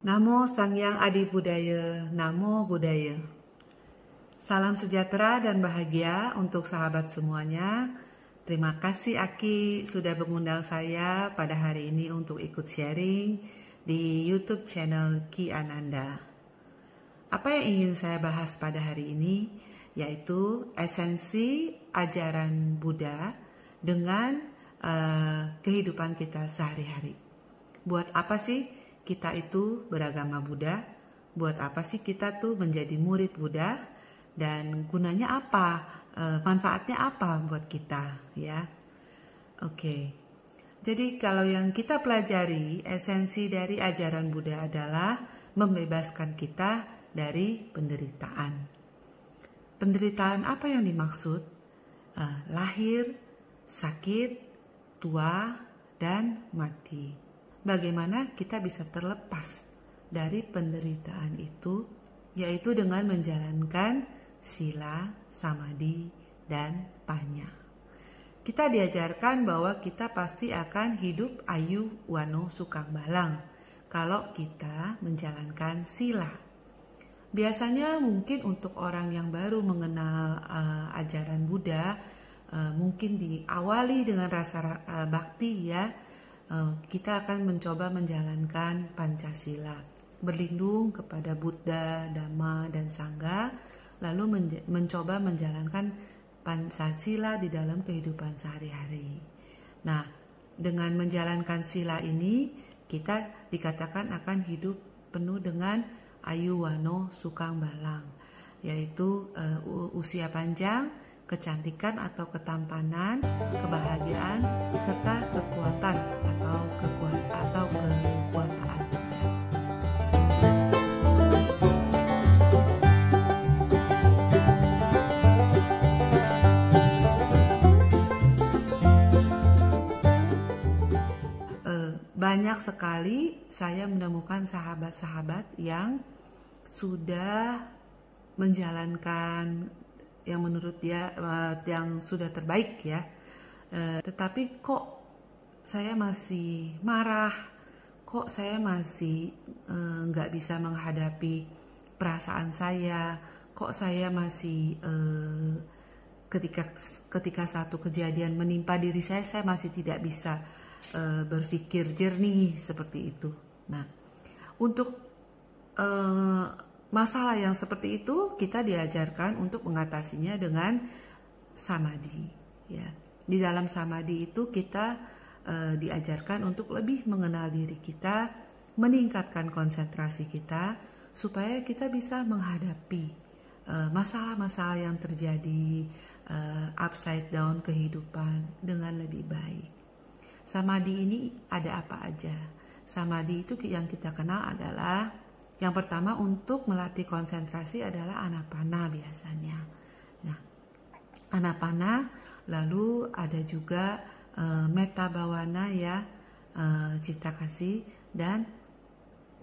Namo Sang Yang Adi Budaya, Namo Budaya. Salam sejahtera dan bahagia untuk sahabat semuanya. Terima kasih Aki sudah mengundang saya pada hari ini untuk ikut sharing di YouTube channel Ki Ananda. Apa yang ingin saya bahas pada hari ini yaitu esensi ajaran Buddha dengan uh, kehidupan kita sehari-hari. Buat apa sih kita itu beragama Buddha, buat apa sih kita tuh menjadi murid Buddha dan gunanya apa, e, manfaatnya apa buat kita ya. Oke. Jadi kalau yang kita pelajari esensi dari ajaran Buddha adalah membebaskan kita dari penderitaan. Penderitaan apa yang dimaksud? Uh, lahir, sakit, tua, dan mati bagaimana kita bisa terlepas dari penderitaan itu, yaitu dengan menjalankan sila, samadhi, dan panya. Kita diajarkan bahwa kita pasti akan hidup ayu wano sukang balang kalau kita menjalankan sila. Biasanya mungkin untuk orang yang baru mengenal uh, ajaran Buddha, uh, mungkin diawali dengan rasa uh, bakti ya, kita akan mencoba menjalankan Pancasila, berlindung kepada Buddha, Dhamma, dan Sangha, lalu mencoba menjalankan Pancasila di dalam kehidupan sehari-hari. Nah, dengan menjalankan sila ini, kita dikatakan akan hidup penuh dengan ayu wano sukang balang, yaitu uh, usia panjang, kecantikan atau ketampanan, kebahagiaan, serta kekuatan atau kekuas atau kekuasaan. Eh, banyak sekali saya menemukan sahabat-sahabat yang sudah menjalankan yang menurut dia uh, yang sudah terbaik ya. Uh, tetapi kok saya masih marah, kok saya masih eh, nggak uh, bisa menghadapi perasaan saya, kok saya masih uh, ketika ketika satu kejadian menimpa diri saya, saya masih tidak bisa uh, berpikir jernih seperti itu. Nah, untuk uh, masalah yang seperti itu kita diajarkan untuk mengatasinya dengan samadhi ya. Di dalam samadhi itu kita e, diajarkan untuk lebih mengenal diri kita meningkatkan konsentrasi kita supaya kita bisa menghadapi eh, masalah-masalah yang terjadi e, upside down kehidupan dengan lebih baik. Samadhi ini ada apa aja? Samadhi itu yang kita kenal adalah yang pertama untuk melatih konsentrasi adalah anapana biasanya. Nah, anapana lalu ada juga e, meta bawana ya, e, cita kasih dan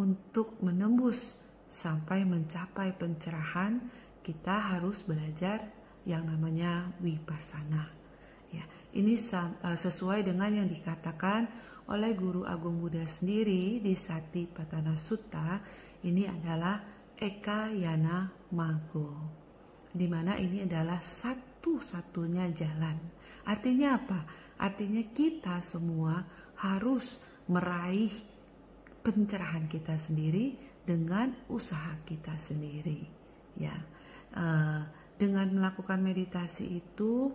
untuk menembus sampai mencapai pencerahan kita harus belajar yang namanya wipasana. Ya, ini e, sesuai dengan yang dikatakan oleh Guru Agung Buddha sendiri di Sati Patana Sutta ini adalah Eka Yana Mago. Di mana ini adalah satu-satunya jalan. Artinya apa? Artinya kita semua harus meraih pencerahan kita sendiri dengan usaha kita sendiri. Ya, uh, dengan melakukan meditasi itu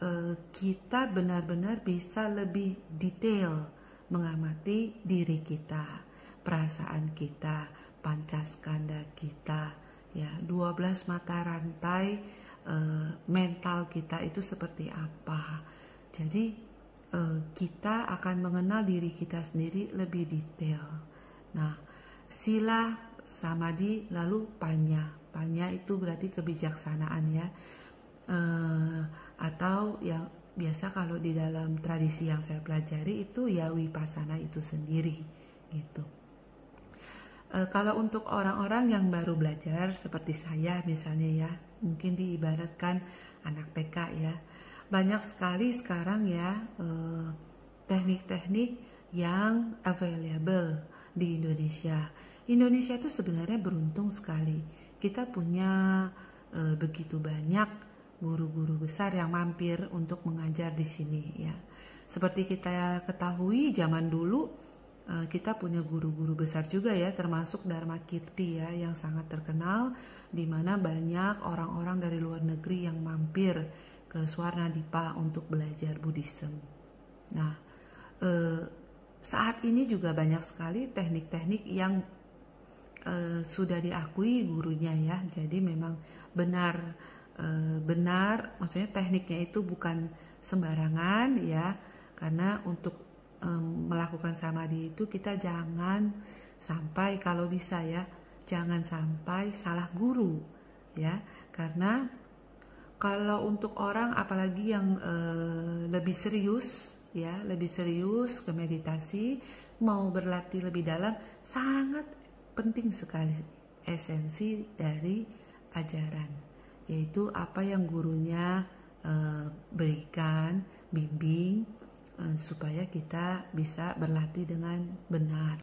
uh, kita benar-benar bisa lebih detail mengamati diri kita perasaan kita, pancaskanda kita, ya 12 mata rantai e, mental kita itu seperti apa. Jadi e, kita akan mengenal diri kita sendiri lebih detail. Nah, sila samadhi lalu panya. Panya itu berarti kebijaksanaan ya. E, atau yang biasa kalau di dalam tradisi yang saya pelajari itu ya wipasana itu sendiri gitu. E, kalau untuk orang-orang yang baru belajar seperti saya misalnya ya, mungkin diibaratkan anak TK ya, banyak sekali sekarang ya teknik teknik-teknik yang available di Indonesia. Indonesia itu sebenarnya beruntung sekali. Kita punya e, begitu banyak guru-guru besar yang mampir untuk mengajar di sini ya. Seperti kita ketahui zaman dulu e, kita punya guru-guru besar juga ya termasuk Dharma Kirti ya yang sangat terkenal di mana banyak orang-orang dari luar negeri yang mampir ke Swarna Dipa untuk belajar Buddhism. Nah, e, saat ini juga banyak sekali teknik-teknik yang uh, sudah diakui gurunya ya. Jadi memang benar benar maksudnya tekniknya itu bukan sembarangan ya. Karena untuk um, melakukan samadhi itu kita jangan sampai kalau bisa ya, jangan sampai salah guru ya. Karena kalau untuk orang apalagi yang uh, lebih serius ya, lebih serius ke meditasi, mau berlatih lebih dalam sangat penting sekali esensi dari ajaran, yaitu apa yang gurunya uh, berikan, bimbing, supaya kita bisa berlatih dengan benar.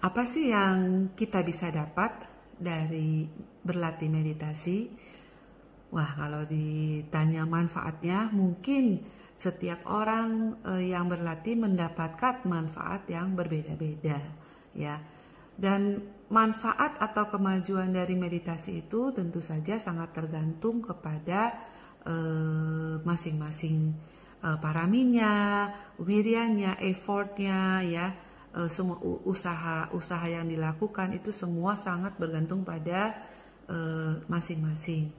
Apa sih yang kita bisa dapat dari berlatih meditasi? Wah, kalau ditanya manfaatnya, mungkin setiap orang eh, yang berlatih mendapatkan manfaat yang berbeda-beda ya dan manfaat atau kemajuan dari meditasi itu tentu saja sangat tergantung kepada eh, masing-masing eh, paraminya, wirianya, effortnya ya eh, semua usaha-usaha yang dilakukan itu semua sangat bergantung pada eh, masing-masing.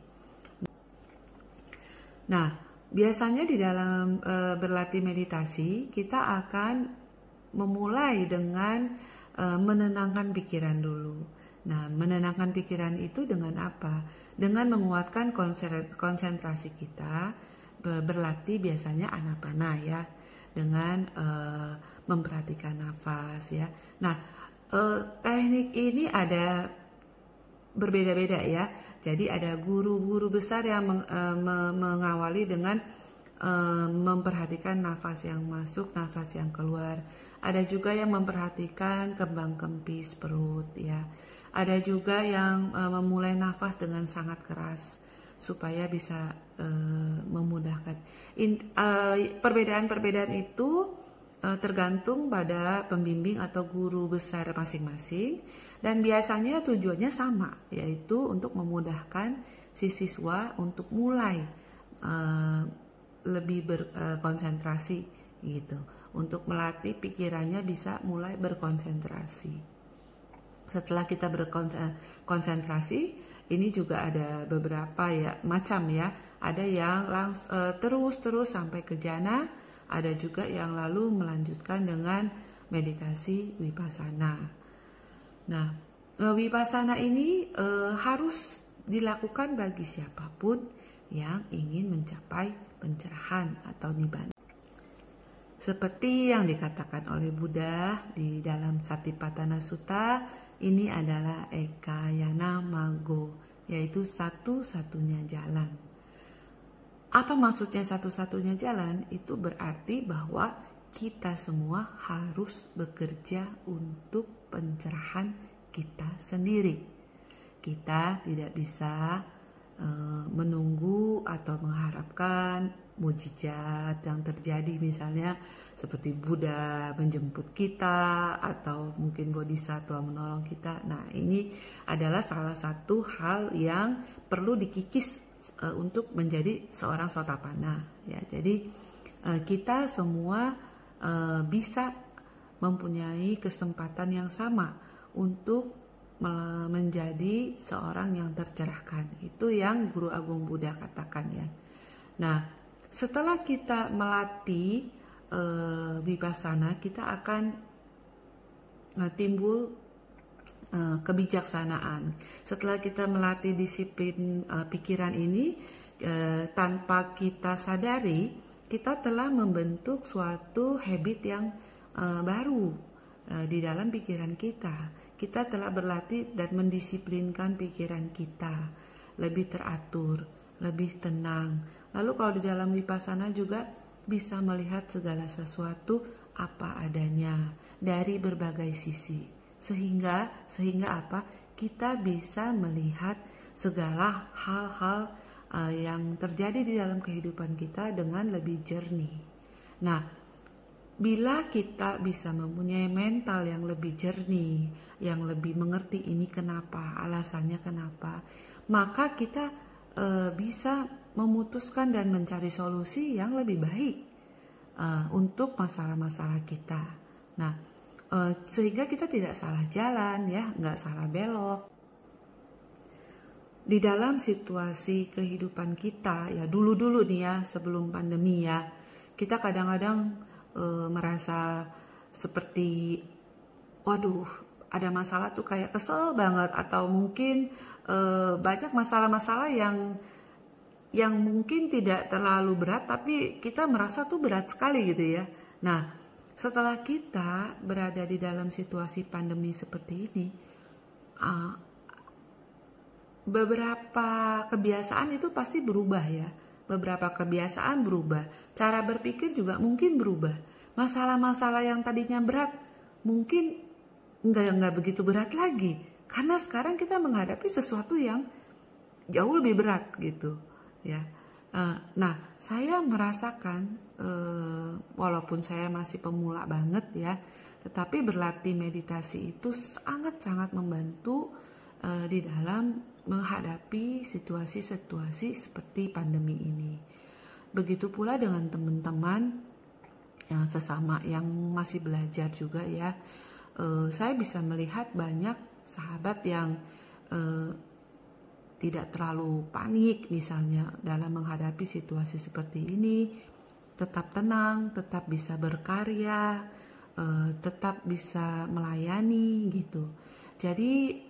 Nah, Biasanya di dalam e, berlatih meditasi kita akan memulai dengan e, menenangkan pikiran dulu. Nah, menenangkan pikiran itu dengan apa? Dengan menguatkan konsentrasi kita berlatih biasanya anapana ya dengan e, memperhatikan nafas ya. Nah, e, teknik ini ada berbeda-beda ya jadi ada guru-guru besar yang meng, uh, mengawali dengan uh, memperhatikan nafas yang masuk, nafas yang keluar. Ada juga yang memperhatikan kembang kempis perut ya. Ada juga yang uh, memulai nafas dengan sangat keras supaya bisa uh, memudahkan. Perbedaan-perbedaan uh, itu uh, tergantung pada pembimbing atau guru besar masing-masing. Dan biasanya tujuannya sama yaitu untuk memudahkan si siswa untuk mulai uh, lebih berkonsentrasi uh, gitu. Untuk melatih pikirannya bisa mulai berkonsentrasi setelah kita berkonsentrasi ini juga ada beberapa ya macam ya ada yang langs, uh, terus terus sampai ke jana ada juga yang lalu melanjutkan dengan meditasi wipasana Nah, wipasana ini e, harus dilakukan bagi siapa pun yang ingin mencapai pencerahan atau nibbana. Seperti yang dikatakan oleh Buddha di dalam Satipatthana Sutta, ini adalah Ekayana Mago, yaitu satu-satunya jalan. Apa maksudnya satu-satunya jalan? Itu berarti bahwa kita semua harus bekerja untuk pencerahan kita sendiri. Kita tidak bisa uh, menunggu atau mengharapkan mujizat yang terjadi misalnya seperti Buddha menjemput kita atau mungkin Bodhisattva menolong kita. Nah, ini adalah salah satu hal yang perlu dikikis uh, untuk menjadi seorang sotapana ya. Jadi uh, kita semua uh, bisa mempunyai kesempatan yang sama untuk menjadi seorang yang tercerahkan. Itu yang Guru Agung Buddha katakan ya. Nah, setelah kita melatih e, vipassana, kita akan e, timbul e, kebijaksanaan. Setelah kita melatih disiplin e, pikiran ini e, tanpa kita sadari, kita telah membentuk suatu habit yang uh, baru uh, di dalam pikiran kita. Kita telah berlatih dan mendisiplinkan pikiran kita lebih teratur, lebih tenang. Lalu kalau di dalam vipassana juga bisa melihat segala sesuatu apa adanya dari berbagai sisi. Sehingga sehingga apa? Kita bisa melihat segala hal-hal uh, yang terjadi di dalam kehidupan kita dengan lebih jernih. Nah, bila kita bisa mempunyai mental yang lebih jernih, yang lebih mengerti ini kenapa, alasannya kenapa, maka kita uh, bisa memutuskan dan mencari solusi yang lebih baik uh, untuk masalah-masalah kita. Nah, uh, sehingga kita tidak salah jalan ya, nggak salah belok. Di dalam situasi kehidupan kita ya dulu-dulu nih ya sebelum pandemi ya, kita kadang-kadang uh, merasa seperti, waduh ada masalah tuh kayak kesel banget atau mungkin uh, banyak masalah-masalah yang yang mungkin tidak terlalu berat tapi kita merasa tuh berat sekali gitu ya. Nah, setelah kita berada di dalam situasi pandemi seperti ini, uh, beberapa kebiasaan itu pasti berubah ya. Beberapa kebiasaan berubah, cara berpikir juga mungkin berubah. Masalah-masalah yang tadinya berat mungkin nggak nggak begitu berat lagi karena sekarang kita menghadapi sesuatu yang jauh lebih berat gitu ya. Uh, nah, saya merasakan uh, walaupun saya masih pemula banget ya, tetapi berlatih meditasi itu sangat-sangat membantu uh, di dalam menghadapi situasi-situasi seperti pandemi ini. Begitu pula dengan teman-teman yang sesama yang masih belajar juga ya. Saya bisa melihat banyak sahabat yang tidak terlalu panik misalnya dalam menghadapi situasi seperti ini. Tetap tenang tetap bisa berkarya uh, tetap bisa melayani gitu. Jadi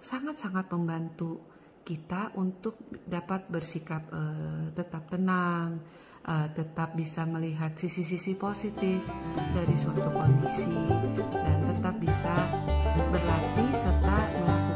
sangat-sangat membantu kita untuk dapat bersikap uh, tetap tenang uh, tetap bisa melihat sisi-sisi positif dari suatu kondisi dan tetap bisa berlatih serta melakukan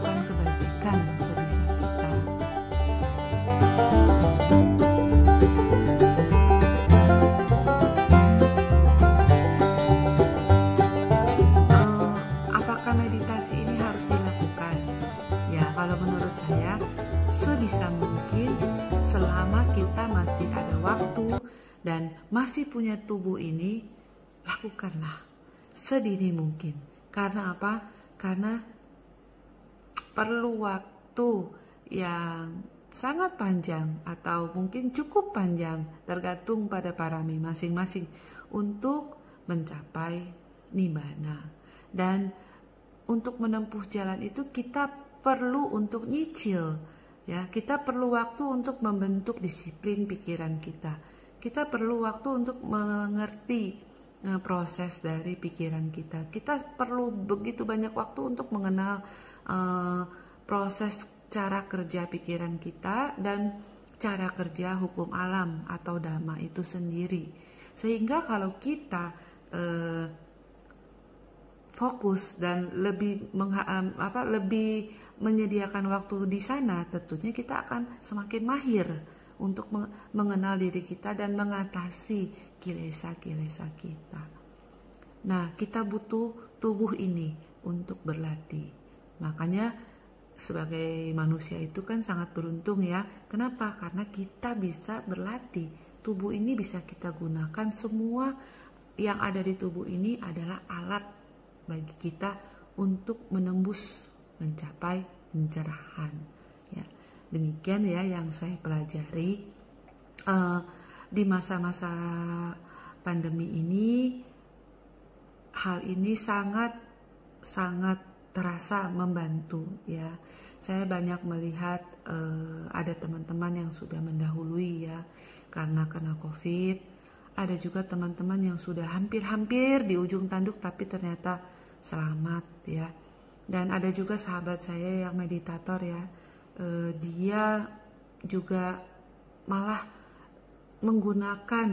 punya tubuh ini, lakukanlah sedini mungkin. Karena apa? Karena perlu waktu yang sangat panjang atau mungkin cukup panjang tergantung pada parami masing-masing untuk mencapai nibbana. Dan untuk menempuh jalan itu kita perlu untuk nyicil ya kita perlu waktu untuk membentuk disiplin pikiran kita kita perlu waktu untuk mengerti uh, proses dari pikiran kita. Kita perlu begitu banyak waktu untuk mengenal uh, proses cara kerja pikiran kita dan cara kerja hukum alam atau dhamma itu sendiri. Sehingga kalau kita uh, fokus dan lebih apa lebih menyediakan waktu di sana, tentunya kita akan semakin mahir untuk mengenal diri kita dan mengatasi kilesa-kilesa kita. Nah, kita butuh tubuh ini untuk berlatih. Makanya sebagai manusia itu kan sangat beruntung ya. Kenapa? Karena kita bisa berlatih. Tubuh ini bisa kita gunakan semua yang ada di tubuh ini adalah alat bagi kita untuk menembus mencapai pencerahan. Demikian ya yang saya pelajari uh, di masa-masa pandemi ini. Hal ini sangat sangat terasa membantu ya. Saya banyak melihat uh, ada teman-teman yang sudah mendahului ya karena kena COVID. Ada juga teman-teman yang sudah hampir-hampir di ujung tanduk tapi ternyata selamat ya. Dan ada juga sahabat saya yang meditator ya uh, dia juga malah menggunakan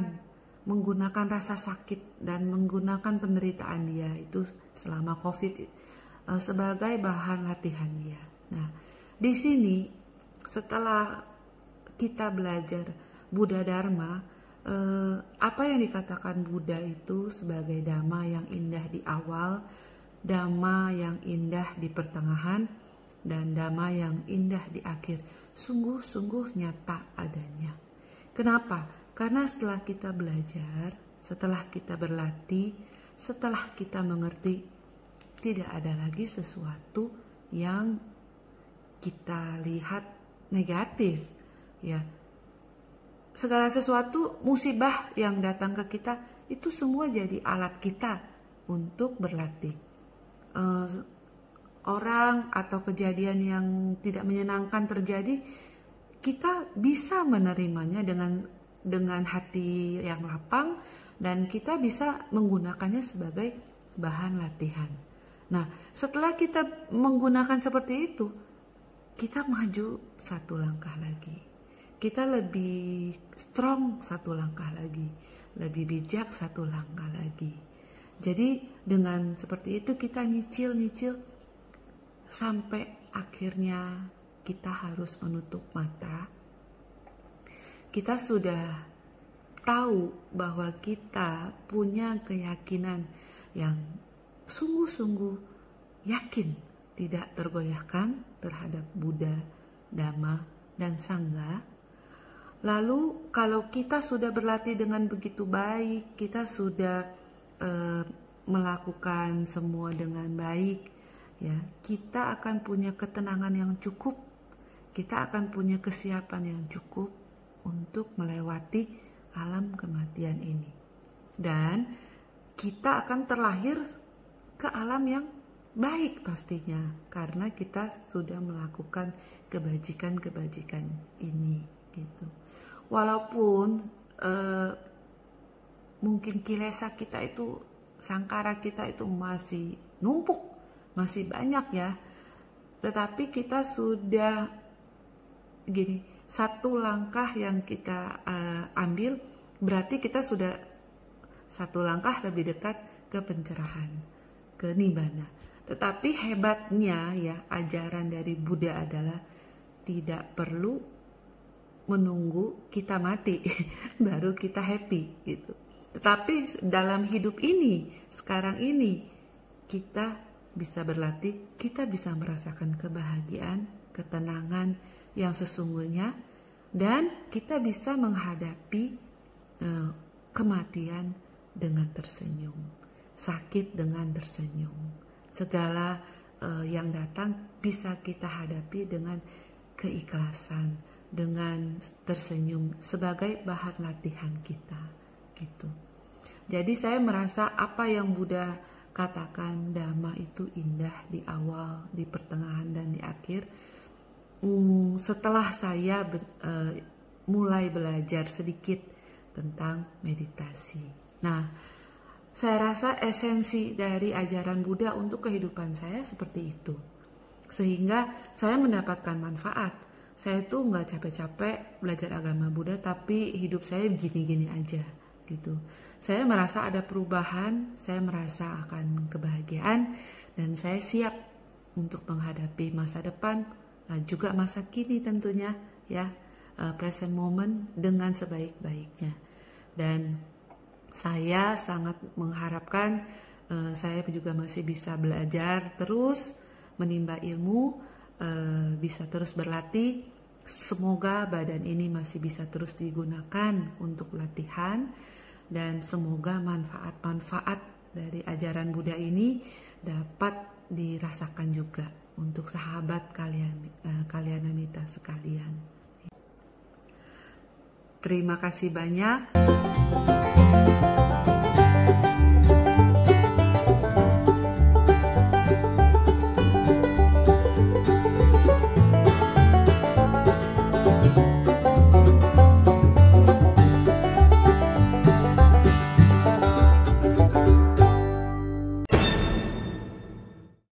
menggunakan rasa sakit dan menggunakan penderitaan dia itu selama covid uh, sebagai bahan latihan dia. Nah, di sini setelah kita belajar Buddha Dharma eh, apa yang dikatakan Buddha itu sebagai dhamma yang indah di awal, dhamma yang indah di pertengahan, dan dhamma yang indah di akhir. Sungguh-sungguh nyata adanya. Kenapa? Karena setelah kita belajar, setelah kita berlatih, setelah kita mengerti, tidak ada lagi sesuatu yang kita lihat negatif, ya segala sesuatu musibah yang datang ke kita itu semua jadi alat kita untuk berlatih. Uh, orang atau kejadian yang tidak menyenangkan terjadi, kita bisa menerimanya dengan dengan hati yang lapang dan kita bisa menggunakannya sebagai bahan latihan. Nah, setelah kita menggunakan seperti itu, kita maju satu langkah lagi kita lebih strong satu langkah lagi, lebih bijak satu langkah lagi. Jadi dengan seperti itu kita nyicil-nyicil sampai akhirnya kita harus menutup mata. Kita sudah tahu bahwa kita punya keyakinan yang sungguh-sungguh yakin tidak tergoyahkan terhadap Buddha, Dhamma, dan Sangha Lalu kalau kita sudah berlatih dengan begitu baik, kita sudah uh, melakukan semua dengan baik, ya, kita akan punya ketenangan yang cukup. Kita akan punya kesiapan yang cukup untuk melewati alam kematian ini. Dan kita akan terlahir ke alam yang baik pastinya karena kita sudah melakukan kebajikan-kebajikan ini gitu walaupun uh, mungkin kilesa kita itu sangkara kita itu masih numpuk masih banyak ya tetapi kita sudah gini satu langkah yang kita uh, ambil berarti kita sudah satu langkah lebih dekat ke pencerahan ke nibbana tetapi hebatnya ya ajaran dari Buddha adalah tidak perlu menunggu kita mati baru kita happy gitu. Tetapi dalam hidup ini, sekarang ini kita bisa berlatih, kita bisa merasakan kebahagiaan, ketenangan yang sesungguhnya dan kita bisa menghadapi uh, kematian dengan tersenyum, sakit dengan tersenyum. Segala uh, yang datang bisa kita hadapi dengan keikhlasan, dengan tersenyum sebagai bahan latihan kita gitu. Jadi saya merasa apa yang Buddha katakan dhamma itu indah di awal, di pertengahan dan di akhir. Hmm, setelah saya uh, mulai belajar sedikit tentang meditasi. Nah, saya rasa esensi dari ajaran Buddha untuk kehidupan saya seperti itu. Sehingga saya mendapatkan manfaat saya tuh nggak capek-capek belajar agama Buddha tapi hidup saya gini-gini aja gitu. Saya merasa ada perubahan, saya merasa akan kebahagiaan dan saya siap untuk menghadapi masa depan eh, juga masa kini tentunya ya eh, present moment dengan sebaik-baiknya dan saya sangat mengharapkan eh, saya juga masih bisa belajar terus menimba ilmu bisa terus berlatih. Semoga badan ini masih bisa terus digunakan untuk latihan dan semoga manfaat-manfaat dari ajaran Buddha ini dapat dirasakan juga untuk sahabat kalian eh, kalian amita sekalian. Terima kasih banyak.